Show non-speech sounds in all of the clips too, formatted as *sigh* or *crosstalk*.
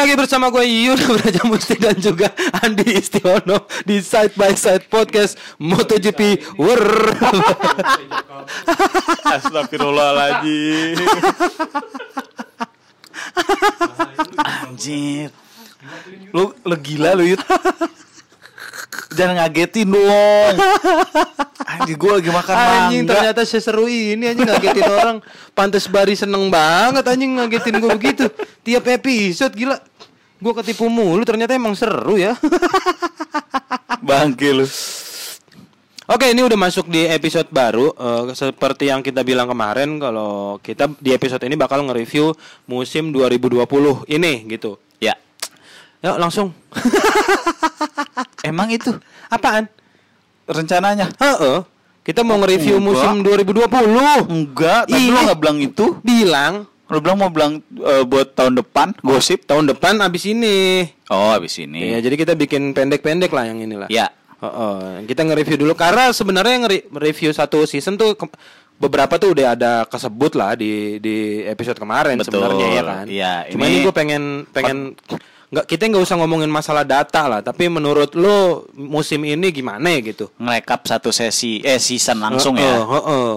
lagi bersama gue Yun Braja Musti dan juga Andi Istiono di Side by Side Podcast MotoGP Wer. Astagfirullahaladzim. Anjir. Lu, lu gila lu Yud Jangan ngagetin dong *laughs* Anjir gue lagi makan Anjing mangga ternyata seseru ini anjing ngagetin orang. Pantes Bari seneng banget anjing ngagetin gue begitu. Tiap episode gila. Gue ketipu mulu ternyata emang seru ya. *laughs* Bangke lu Oke, ini udah masuk di episode baru. Eh, seperti yang kita bilang kemarin, kalau kita di episode ini bakal nge-review musim 2020 ini gitu. Ya Yuk langsung. *laughs* Emang itu Apaan? rencananya Heeh. Kita mau nge-review Enggak. musim 2020. Enggak Tadi Iya. lu gak bilang itu Bilang Lu bilang mau bilang eh, buat tahun depan Gosip tahun depan abis ini. Oh habis ini Iya, jadi kita bikin pendek-pendek lah yang inilah. Ya Heeh. Kita nge-review dulu karena sebenarnya nge-review satu season tuh beberapa tuh udah ada kesebut lah di di episode kemarin sebenarnya ya kan. Iya, Cuma ini- ini gue pengen pengen nggak kita nggak usah ngomongin masalah data lah, tapi menurut lo musim ini gimana ya gitu? Ngerekap satu sesi Eh season langsung Heeh, ya heeh.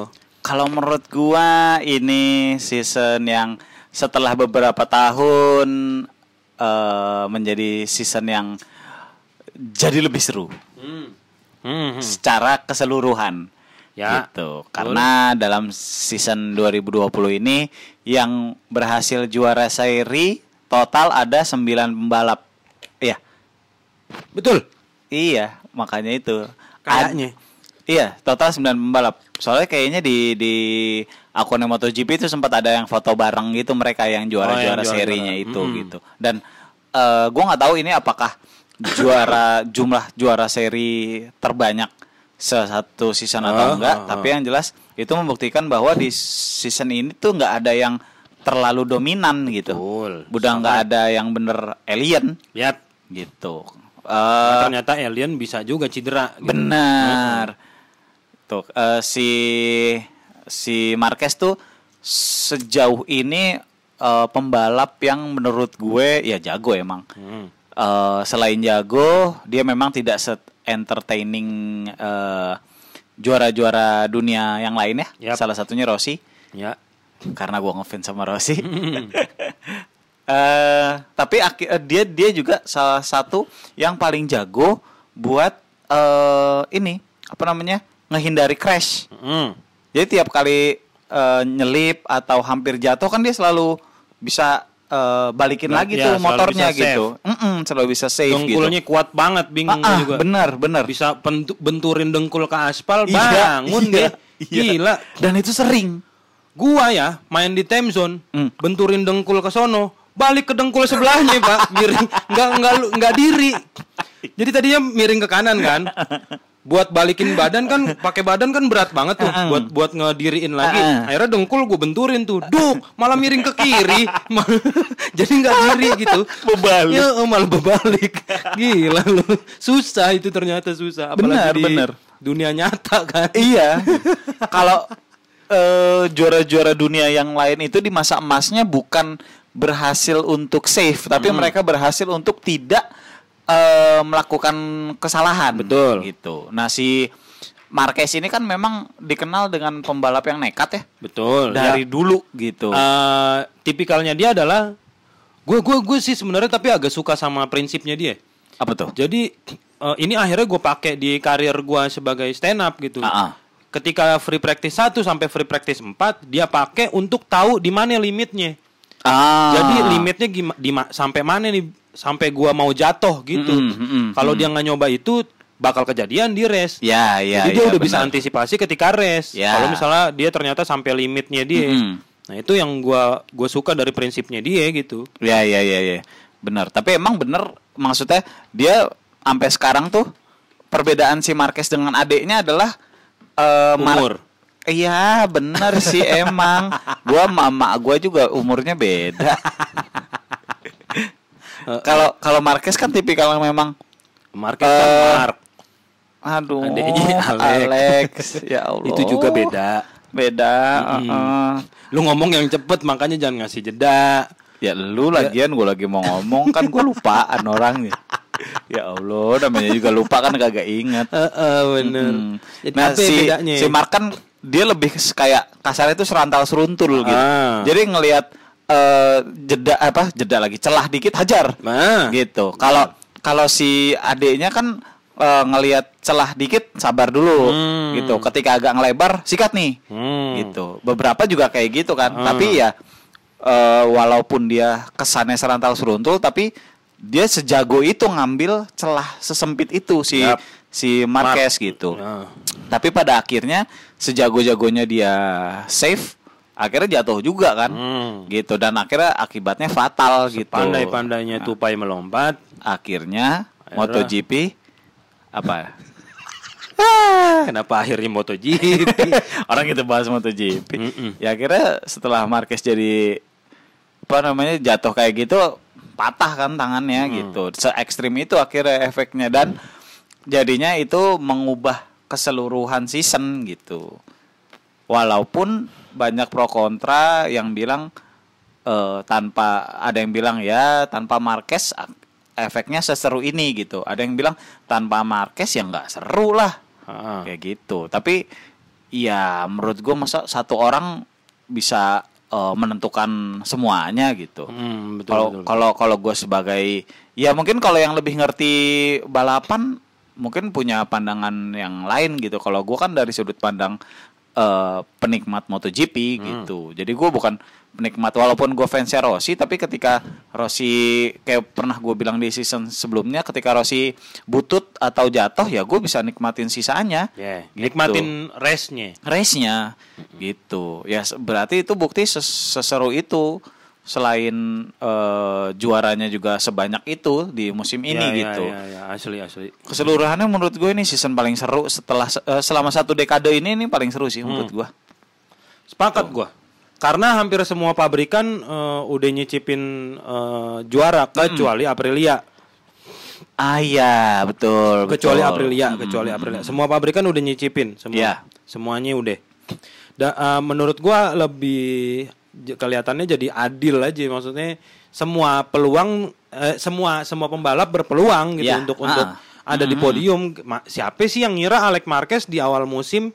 Kalau menurut gua ini season yang setelah beberapa tahun eh, menjadi season yang jadi lebih seru Hmm, hmm. secara keseluruhan. Ya, Gitu. Karena dalam season 2020 ini yang berhasil juara seri total ada 9 pembalap. Iya. Betul. Iya, makanya itu. Kayaknya. Ad- iya, total 9 pembalap. Soalnya kayaknya di di akun MotoGP itu sempat ada yang foto bareng gitu mereka yang juara-juara Oh, yang juara-juara. serinya itu Mm-mm. gitu. Dan eh gua nggak tahu ini apakah juara *laughs* jumlah juara seri terbanyak satu season atau Ah, enggak, ah, tapi yang jelas itu membuktikan bahwa di season ini tuh nggak ada yang terlalu dominan gitu. Betul. Udah nggak ada yang bener alien Lihat, gitu. Eh, ternyata alien bisa juga cedera. gitu. Benar. Tuh eh, si si Marquez tuh sejauh ini eh, pembalap yang menurut gue ya jago emang. Hmm. Eh, selain jago, dia memang tidak set entertaining juara-juara dunia yang lain ya. Yap. Salah satunya Rossi Ya. Karena gua ngefans sama Rossi. *laughs* Eh, tapi eh, dia dia juga salah satu yang paling jago buat eh ini apa namanya menghindari crash. Hmm. Jadi tiap kali eh, nyelip atau hampir jatuh kan dia selalu bisa eh, balikin Nah, lagi ya, tuh motornya gitu. Mm-mm, selalu bisa save Dengkulnya gitu. kuat banget, bingung Ah, ah, juga. benar benar. Bisa benturin dengkul ke aspal, Iya, bangun iya, dia. iya. Gila. Dan itu sering. Gua ya main di time zone, Hmm. benturin dengkul ke sono, balik ke dengkul sebelahnya, Pak. Miring, nggak nggak nggak diri. Jadi tadinya miring ke kanan kan. Buat balikin badan kan pakai badan kan berat banget tuh Ah, ah. buat buat ngediriin lagi. Ah. Akhirnya dengkul gue benturin tuh. Duh, malah miring ke kiri. *laughs* Jadi nggak diri gitu. Berbalik. Ya, oh, malah berbalik. Gila lu. Susah itu ternyata susah. Apalagi Benar, di benar. dunia nyata kan. Iya. *laughs* Kalau eh, juara-juara dunia yang lain itu di masa emasnya bukan berhasil untuk save, tapi Hmm. mereka berhasil untuk tidak eh, melakukan kesalahan. Betul. Gitu. Nah si Marquez ini kan memang dikenal dengan pembalap yang nekat ya Betul. dari ya. dulu gitu. Eh, tipikalnya dia adalah gue gue gue sih sebenarnya tapi agak suka sama prinsipnya dia. Apa tuh? Jadi eh, ini akhirnya gue pakai di karir gue sebagai stand up gitu. Ah, ah. Ketika free practice 1 sampai free practice 4 dia pakai untuk tahu di mana limitnya. Ah. Jadi limitnya gima, di ma- sampai mana nih sampai gua mau jatuh gitu. Mm-mm, mm-mm, Kalau dia nggak nyoba itu bakal kejadian di race. Ya, ya, Jadi dia ya, udah bisa benar. antisipasi ketika race. Ya. Kalau misalnya dia ternyata sampai limitnya dia. Mm-mm. Nah, itu yang gua gua suka dari prinsipnya dia gitu. Ya ya ya ya. Benar. Tapi emang bener maksudnya dia sampai sekarang tuh perbedaan si Marquez dengan adiknya adalah eh, Mar- Umur. Iya, bener sih *laughs* emang. Gua mama gua juga umurnya beda. Kalau kalau Marquez kan tipikal yang memang Marquez kan Eh, Mark. aduh Adiknya *laughs* Alex. Alex. Ya Allah. *laughs* Itu juga beda. Beda. Mm-mm. uh-uh. Lu ngomong yang cepet makanya jangan ngasih jeda. Ya lu lagian gue lagi mau ngomong kan gue lupaan orangnya. Ya Allah, namanya juga lupa kan kagak inget. *laughs* Heeh, bener. Hmm. Jadi Nah ya si bedanya? si Mark kan dia lebih kayak kasarnya itu serantal seruntul gitu. Ah. Jadi ngelihat eh, jeda apa jeda lagi celah dikit hajar Nah, gitu. Kalau kalau si adeknya kan eh, ngelihat celah dikit sabar dulu Hmm. gitu. Ketika agak ngelebar sikat nih Hmm. gitu. Beberapa juga kayak gitu kan. Tapi ya eh, walaupun dia kesannya serantal seruntul tapi dia sejago itu ngambil celah sesempit itu si Yap. si Marquez gitu. Nah. Tapi pada akhirnya sejago-jagonya dia save akhirnya jatuh juga kan. Hmm. Gitu dan akhirnya akibatnya fatal gitu. Pandai-pandainya tupai melompat. Akhirnya Akhirnya- MotoGP apa? *laughs* Kenapa akhirnya MotoGP? *laughs* Orang kita bahas MotoGP. Mm-mm. Ya akhirnya setelah Marquez jadi apa namanya jatuh kayak gitu patah kan tangannya Hmm. gitu. Se ekstrim itu akhirnya efeknya dan jadinya itu mengubah keseluruhan season gitu. Walaupun banyak pro kontra yang bilang eh, tanpa ada yang bilang ya tanpa Marquez ak- efeknya seseru ini gitu. Ada yang bilang tanpa Marquez ya nggak seru lah Ah. kayak gitu tapi ya menurut gue masa satu orang bisa eh, menentukan semuanya gitu Hmm, kalau betul. kalau kalau gue sebagai ya mungkin kalau yang lebih ngerti balapan mungkin punya pandangan yang lain gitu kalau gue kan dari sudut pandang eh, penikmat MotoGP Hmm. gitu jadi gue bukan penikmat walaupun gue fansnya Rossi tapi ketika Rossi kayak pernah gue bilang di season sebelumnya ketika Rossi butut atau jatuh ya gue bisa nikmatin sisanya Ya, Gitu. nikmatin race-nya. race-nya gitu. Ya berarti itu bukti ses- seseru itu selain eh, juaranya juga sebanyak itu di musim ini Ya, ya, gitu. Ya, ya, asli asli. Keseluruhannya menurut gue ini season paling seru setelah se- eh, selama satu dekade ini ini paling seru sih menurut gue. Sepakat gua. Karena hampir semua pabrikan eh, udah nyicipin eh, juara kecuali Aprilia. Ah iya, betul. Kecuali betul. Aprilia, Mm-mm. kecuali Aprilia. Semua pabrikan udah nyicipin semua. Iya. Semuanya udah. Da- eh, menurut gua lebih kelihatannya jadi adil aja maksudnya semua peluang eh, semua semua pembalap berpeluang gitu Iya, untuk ah. untuk ada di podium. Ma- Siapa sih yang ngira Alex Marquez di awal musim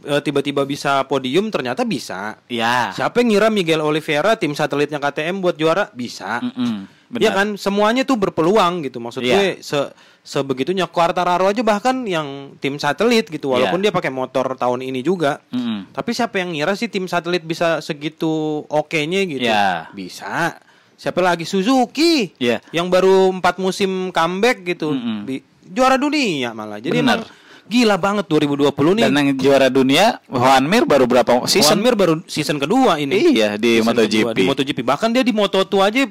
eh, tiba-tiba bisa podium ternyata bisa. Iya. Siapa yang ngira Miguel Oliveira tim satelitnya KTM buat juara bisa. Ya benar. kan semuanya tuh berpeluang gitu maksud Iya. gue se sebegitunya Quartararo aja bahkan yang tim satelit gitu walaupun Iya. dia pakai motor tahun ini juga. Mm-mm. Tapi siapa yang ngira sih tim satelit bisa segitu oke-nya gitu? Iya. Bisa. Siapa lagi Suzuki? Iya. Yang baru empat musim comeback gitu. Mm-mm. Bi- juara dunia malah. Jadi Bener. emang gila banget 2020 nih. Dan yang juara dunia Juan Mir baru berapa Juan season? Mir baru season kedua ini. Iya di Season MotoGP. kedua, Di MotoGP. Bahkan dia di Moto2 aja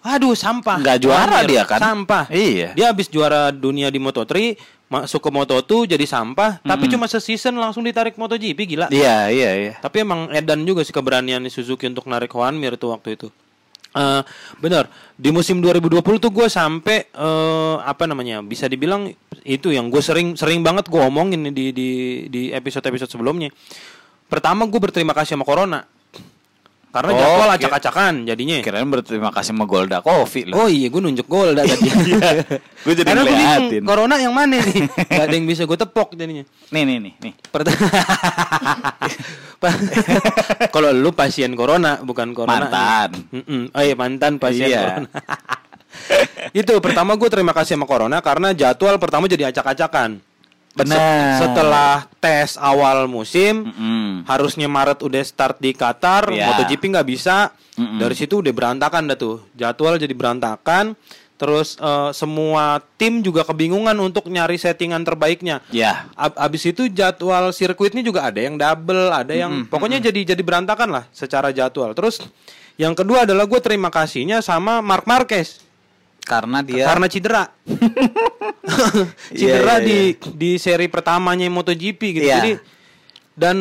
aduh sampah. Nggak juara Juan Mir, dia kan? Sampah. Iya. Dia habis juara dunia di Moto3 masuk ke Moto2 jadi sampah, tapi cuma season langsung ditarik MotoGP gila. Iya, iya, iya. Tapi emang edan juga sih keberanian Suzuki untuk narik Juan Mir tuh waktu itu. Eh bener di musim 2020 tuh gue sampai eh apa namanya bisa dibilang itu yang gue sering sering banget gue omongin di di di episode episode sebelumnya. Pertama gue berterima kasih sama Corona karena Oh, jadwal iya. acak-acakan jadinya. Kirain berterima kasih sama Golda Coffee loh. Oh iya gue nunjuk gol dah tadi. *laughs* Gue jadi Karena gue. Corona yang mana nih? *laughs* Gak ada yang bisa gue tepok jadinya. Nih, nih, nih, nih. Pert- Pa- *laughs* Kalau lu pasien corona bukan corona. Mantan. Mm-mm. Oh iya mantan pasien Iya. corona. itu pertama gue terima kasih sama corona karena jadwal pertama jadi acak-acakan. Benar. Se- setelah tes awal musim Mm-mm. harusnya Maret udah start di Qatar, Iya. MotoGP nggak bisa. Mm-mm. Dari situ udah berantakan dah tuh. Jadwal jadi berantakan. Terus eh, semua tim juga kebingungan untuk nyari settingan terbaiknya. Ya. Ab- abis itu jadwal sirkuitnya juga ada yang double, ada yang pokoknya jadi jadi berantakan lah secara jadwal. Terus yang kedua adalah gue terima kasihnya sama Mark Marquez Karena dia karena cedera. *laughs* cedera Iya, iya, di di seri pertamanya MotoGP gitu. Iya. Jadi dan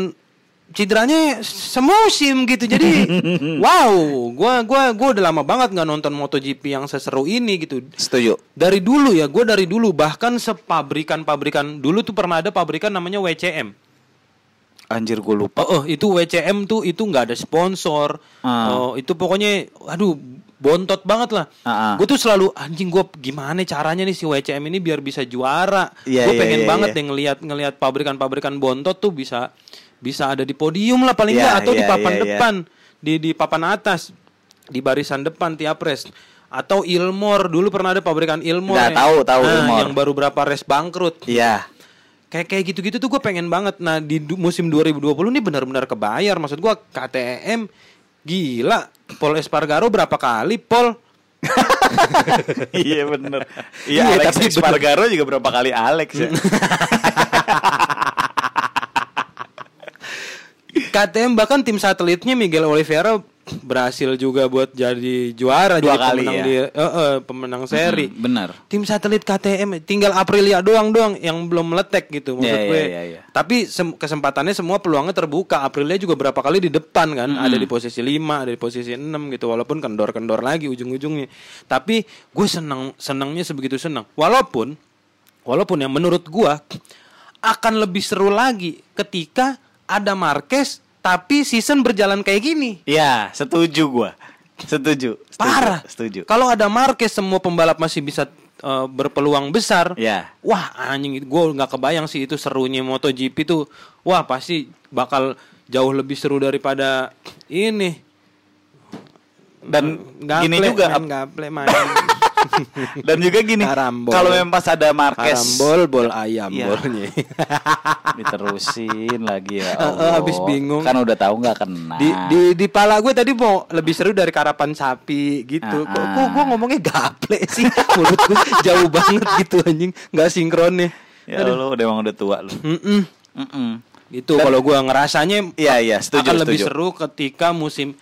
cederanya semusim gitu. Jadi *laughs* wow, gua gua gua udah lama banget nggak nonton MotoGP yang seseru ini gitu. setuju. Dari dulu ya, gue dari dulu bahkan sepabrikan-pabrikan dulu tuh pernah ada pabrikan namanya WCM. Anjir gue lupa. Oh, oh, itu WCM tuh itu nggak ada sponsor. Ah. Oh, itu pokoknya aduh bontot banget lah. Ah, ah. Gue tuh selalu anjing gue gimana caranya nih si WCM ini biar bisa juara. Iya, gue iya, pengen iya, banget iya. deh ngelihat ngelihat pabrikan-pabrikan bontot tuh bisa bisa ada di podium lah paling Iya, nggak atau di iya, papan iya. depan, di di papan atas, di barisan depan tiap race. Atau Ilmor dulu pernah ada pabrikan Ilmor Nggak, yang- tahu, tahu Nah, Ilmor. yang baru berapa race bangkrut Iya. kayak kayak gitu-gitu tuh gue pengen banget nah di du- musim 2020 ini benar-benar kebayar maksud gue KTM gila Paul Espargaro berapa kali Paul *laughs* iya bener. Iya, Iya, Alex tapi Espargaro juga berapa kali Alex ya. *laughs* KTM bahkan tim satelitnya Miguel Oliveira berhasil juga buat jadi juara Dua jadi kali pemenang ya? di eh, eh, pemenang seri Mm, bener. tim satelit KTM tinggal Aprilia doang doang yang belum meletek gitu maksud Iya, gue. iya, iya, iya. Tapi sem- kesempatannya semua peluangnya terbuka. Aprilia juga berapa kali di depan kan, ada di posisi 5, ada di posisi 6 gitu walaupun kendor-kendor lagi ujung-ujungnya. Tapi gue senang senangnya sebegitu senang. Walaupun walaupun yang menurut gua akan lebih seru lagi ketika ada Marquez tapi season berjalan kayak gini. Iya, setuju gua. Setuju. setuju, Parah. Setuju. Kalau ada Marquez semua pembalap masih bisa eh, berpeluang besar. Iya. Wah anjing gue nggak kebayang sih itu serunya MotoGP tuh. Wah pasti bakal jauh lebih seru daripada ini. Dan Gaple, gini juga main gaple main. *laughs* dan juga gini. Kalau memang pas ada Marquez Karambol bol ayam Iya. bolnya. *laughs* diterusin lagi ya. *laughs* Allah. habis bingung. Kan udah tahu nggak kena. di di di pala gue tadi mau lebih seru dari karapan sapi gitu. Ah, Kok kok gue ngomongnya gaple sih? Mulut gue jauh banget gitu anjing, nggak sinkronnya. ya Allah, udah emang udah tua lu. Mm-mm. Mm-mm. Itu kalau gua ngerasanya Iya, iya, setuju, akan lebih setuju. seru ketika musim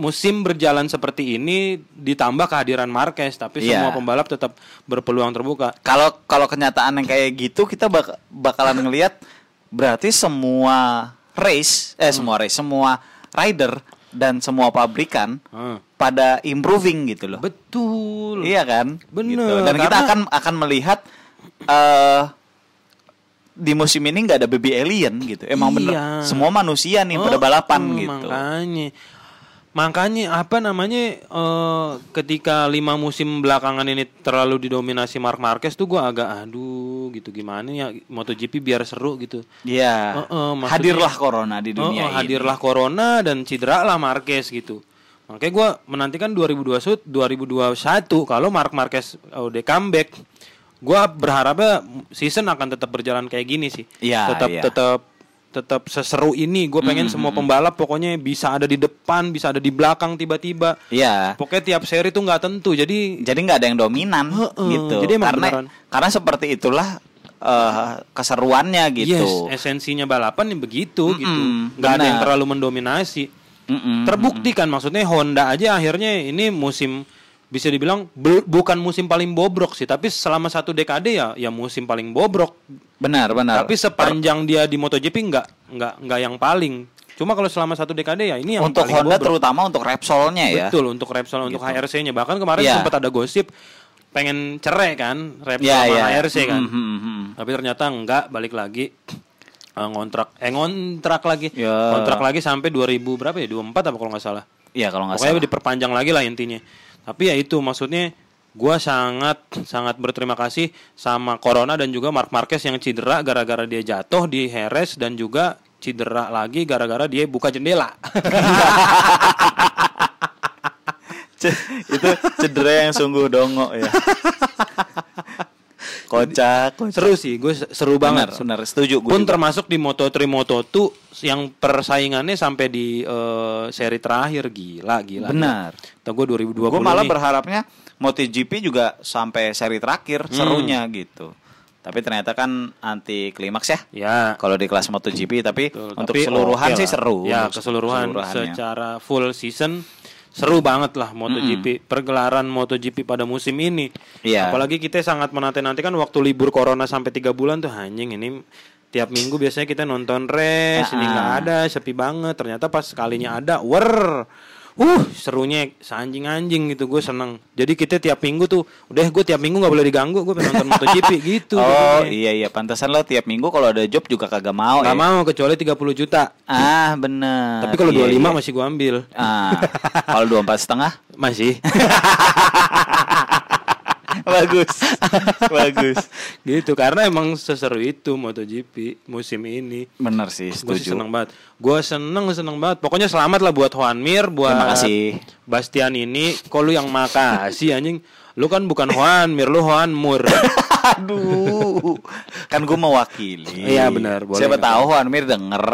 musim berjalan seperti ini ditambah kehadiran Marquez tapi Iya. semua pembalap tetap berpeluang terbuka. Kalau kalau kenyataan yang kayak gitu kita bak- bakalan ngelihat berarti semua race eh semua race semua rider dan semua pabrikan Hmm. pada improving gitu loh. Betul. Iya kan? Bener, Gitu. Dan kita akan akan melihat eh di musim ini nggak ada baby alien gitu. Emang bener Iya. semua manusia nih pada Oh, balapan oh, gitu. Makanya makanya apa namanya eh, ketika lima musim belakangan ini terlalu didominasi Mark Marquez tuh gua agak aduh gitu gimana ya MotoGP biar seru gitu. Iya. Heeh, maksudnya- Hadirlah corona di dunia oh, ini. hadirlah corona dan cedera lah Marquez gitu. Makanya gue menantikan 2021 2021 kalau Mark Marquez udah comeback, gue berharapnya season akan tetap berjalan kayak gini sih. Iya, tetap iya. tetap tetap seseru ini. Gue pengen semua pembalap pokoknya bisa ada di depan, bisa ada di belakang tiba-tiba. Iya. Pokoknya tiap seri tuh nggak tentu. Jadi Jadi nggak ada yang dominan Heeh, gitu. jadi emang karena beneran. karena seperti itulah eh, keseruannya gitu. yes, esensinya balapan nih begitu Mm-mm, gitu. Nggak ada yang terlalu mendominasi. Mm-mm. terbukti kan maksudnya Honda aja akhirnya ini musim bisa dibilang bukan musim paling bobrok sih tapi selama satu dekade ya ya musim paling bobrok Benar, benar. tapi sepanjang dia di MotoGP nggak nggak nggak yang paling cuma kalau selama satu dekade ya ini yang untuk paling Honda bobrok. terutama untuk Repsolnya ya. betul untuk Repsol untuk HRC-nya bahkan kemarin Iya. sempat ada gosip pengen cerai kan Repsol Iya, sama iya. HRC kan Mm, mm, mm. tapi ternyata enggak balik lagi Eh, ngontrak eh ngontrak lagi Ya. kontrak lagi sampai 2000 berapa ya 24 apa kalau nggak salah Iya kalau nggak salah. diperpanjang lagi lah intinya. Tapi ya itu maksudnya gua sangat sangat berterima kasih sama Corona dan juga Mark Marquez yang cedera gara-gara dia jatuh di Heres dan juga cedera lagi gara-gara dia buka jendela. *laughs* Itu cedera yang sungguh dongo ya. *laughs* kocak, kocak. seru sih, gue seru banget. Benar, benar. Setuju gue Pun juga. termasuk di Moto3 Moto2 yang persaingannya sampai di eh, seri terakhir gila gila. Benar. Atau gue 2020 Gue malah nih. berharapnya MotoGP juga sampai seri terakhir Hmm. serunya gitu. Tapi ternyata kan anti klimaks ya. Ya. Kalau di kelas MotoGP tapi Betul, untuk tapi keseluruhan oke sih seru. Ya, keseluruhan secara full season seru banget lah MotoGP. Pergelaran MotoGP pada musim ini. Iya. Apalagi kita sangat menanti-nantikan waktu libur corona sampai tiga bulan tuh anjing ini tiap minggu biasanya kita nonton race, ini Ah, nggak ah. ada, sepi banget. Ternyata pas sekalinya ada, wer. Uh, serunya seanjing-anjing gitu gue seneng. Jadi kita tiap minggu tuh, udah gue tiap minggu nggak boleh diganggu, gue pengen nonton *laughs* MotoGP gitu. oh pokoknya. iya iya pantasan lo tiap minggu kalau ada job juga kagak mau Nggak ya. mau kecuali 30 juta. Ah bener. Tapi kalau Iya, 25 iya. masih gue ambil. Ah, kalau dua empat setengah Masih. *laughs* bagus, *laughs* bagus. gitu karena emang seseru itu MotoGP musim ini. Bener sih, Gue sih setuju. seneng banget. Gue seneng seneng banget. Pokoknya selamat lah buat Juan Mir, buat Terima kasih. Bastian ini. Kok lu yang makasih anjing? Lu kan bukan Juan Mir, lu Juan Mur. *laughs* Aduh, kan gue mewakili. Iya, benar, boleh Siapa tahu Juan Mir denger,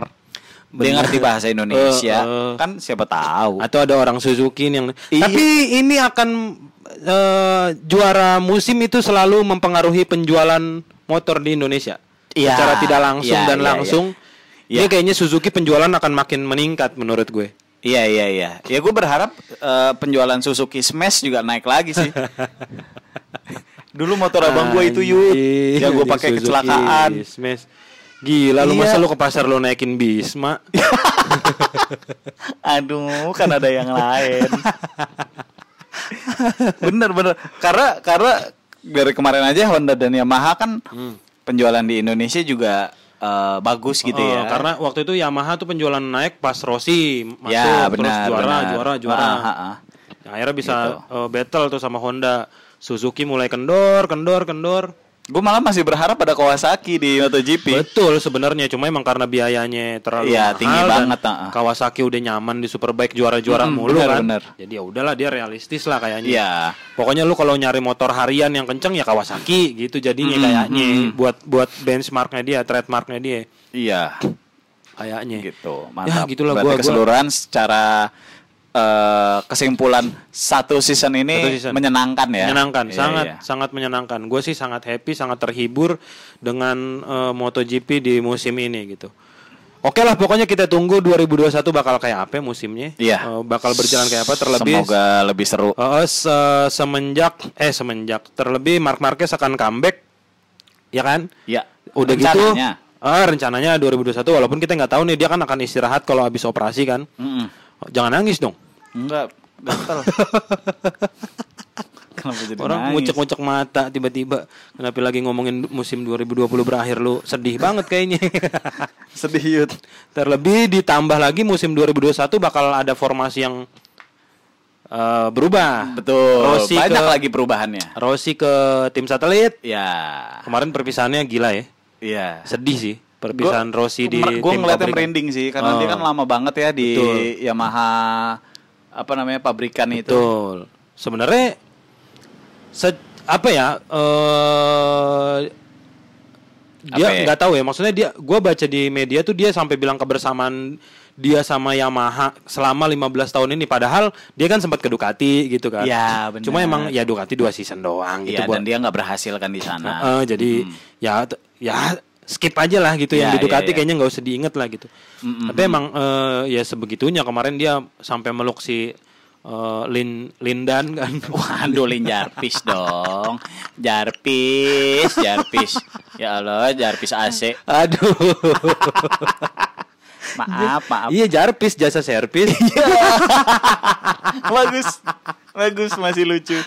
dia Benar. ngerti bahasa Indonesia, Eh, *laughs* eh. kan siapa tahu. Atau ada orang Suzuki yang Iya. Tapi ini akan eh, juara musim itu selalu mempengaruhi penjualan motor di Indonesia. Iya. Secara tidak langsung Iya, dan iya, langsung. iya. Ini kayaknya Suzuki penjualan akan makin meningkat menurut gue. Iya iya iya. Ya gue berharap eh, penjualan Suzuki Smash juga naik lagi sih. *laughs* Dulu motor abang gue itu yud, Anjing, yang gue pakai kecelakaan. Smash. Gila lu Iya. masa lu ke pasar lu naikin Bisma? *laughs* Aduh, kan ada yang lain. *laughs* *laughs* bener bener. Karena karena dari kemarin aja Honda dan Yamaha kan penjualan di Indonesia juga eh, bagus gitu Oh, ya. Karena waktu itu Yamaha tuh penjualan naik pas Rossi masuk Ya, terus benar, juara, benar. juara, juara. Ah, ah, ah. Nah, akhirnya bisa Gitu. eh, battle tuh sama Honda. Suzuki mulai kendor, kendor, kendor. Gue malah masih berharap ada Kawasaki di MotoGP. Betul sebenarnya, cuma emang karena biayanya terlalu Iya, mahal tinggi dan banget, ah. Kawasaki udah nyaman di Superbike juara-juara Mm-mm, mulu benar, kan. benar. Jadi ya udahlah dia realistis lah kayaknya. Iya. Pokoknya lu kalau nyari motor harian yang kenceng ya Kawasaki gitu jadinya Mm-mm, kayaknya mm-mm. buat buat benchmarknya dia, trademarknya dia Iya. kayaknya. gitu mantap Ya, gitulah Berarti gua- gua- keseluruhan secara eh, kesimpulan satu season ini Satu season. menyenangkan ya Menyenangkan, Iya, sangat iya. sangat menyenangkan. Gue sih sangat happy, sangat terhibur dengan eh, MotoGP di musim ini gitu. Oke lah, pokoknya kita tunggu 2021 bakal kayak apa musimnya. Iya. Eh, bakal berjalan kayak apa terlebih semoga lebih seru Eh, se- semenjak eh semenjak terlebih Mark Marquez akan comeback ya kan? ya Udah Rencananya. gitu. Ah, rencananya 2021 walaupun kita nggak tahu nih dia kan akan istirahat kalau habis operasi kan. Mm-mm. Jangan nangis dong. enggak gatel *laughs* kenapa jadi Orang ngucek-ngucek mata tiba-tiba kenapa lagi ngomongin musim 2020 berakhir lu sedih banget kayaknya. *laughs* sedih Yud. Terlebih ditambah lagi musim 2021 bakal ada formasi yang eh, berubah. betul Rossi banyak ke lagi perubahannya Rossi ke tim satelit. ya Kemarin perpisahannya gila ya. iya Sedih sih perpisahan Rossi di gue tim ngeliatnya pabrikan. merinding sih karena Oh. dia kan lama banget ya di Betul. Yamaha apa namanya pabrikan itu Betul. Sebenarnya se- apa ya? eh dia Apa ya? nggak tahu ya. Maksudnya dia, gue baca di media tuh dia sampai bilang kebersamaan dia sama Yamaha selama 15 tahun ini. Padahal dia kan sempat ke Ducati gitu kan. Iya, benar. Cuma emang ya Ducati dua season doang gitu. Iya buat- dan dia nggak berhasil kan di sana. Heeh, jadi ya t- ya skip aja lah gitu yang Iya, di Ducati iya, iya. kayaknya nggak usah diinget lah gitu. Mm-mm. Tapi emang eh, ya sebegitunya kemarin dia sampai meluk si eh, Lin Lindan kan. *laughs* Waduh, Lin Jarpis dong. Jarpis, Jarpis. Ya Allah, Jarpis AC. Aduh. *laughs* Maaf, maaf. iya Jarpis jasa servis. *laughs* bagus. Bagus, masih lucu.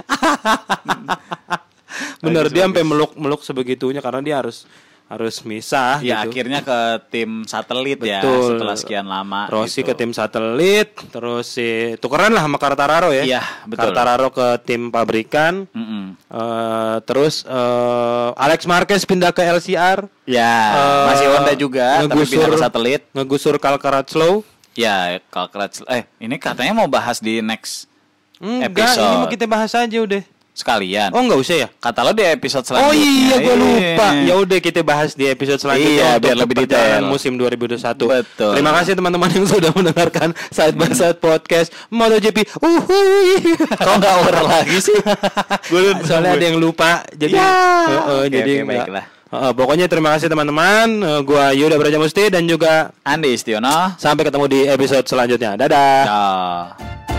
Bener Bagus, dia sampai meluk meluk sebegitunya karena dia harus harus misah Ya gitu. akhirnya ke tim satelit ya Betul. setelah sekian lama. Rossi gitu. ke tim satelit, terus si tukeran lah sama Quartararo ya. Iya, betul. Quartararo ke tim pabrikan. Mm-mm. Eh, terus eh, Alex Marquez pindah ke LCR. Ya, Eh, masih Honda juga, tapi ngegusur- pindah ke satelit. Ngegusur Calcaraclo. Ya, Kalkrat. Eh, ini katanya mau bahas di next Enggak, Episode. ini mau kita bahas aja udah. Sekalian. Oh, enggak usah ya? Kata lo di episode Oh selanjutnya. iya, gue lupa. Iya. Ya udah kita bahas di episode selanjutnya Iya, biar lebih detail. musim 2021. Betul. Terima kasih teman-teman yang sudah mendengarkan Side by Side Podcast MotoGP. Uhuy. Kok nggak over lagi sih? *laughs* Soalnya ada yang lupa. Jadi Ya. Heeh, Oke, jadi oke, enggak. baiklah. Heeh, pokoknya terima kasih teman-teman. Eh, gua Yuda Braja Musti dan juga Andi Istiono. sampai ketemu di episode selanjutnya. Dadah. Ciao.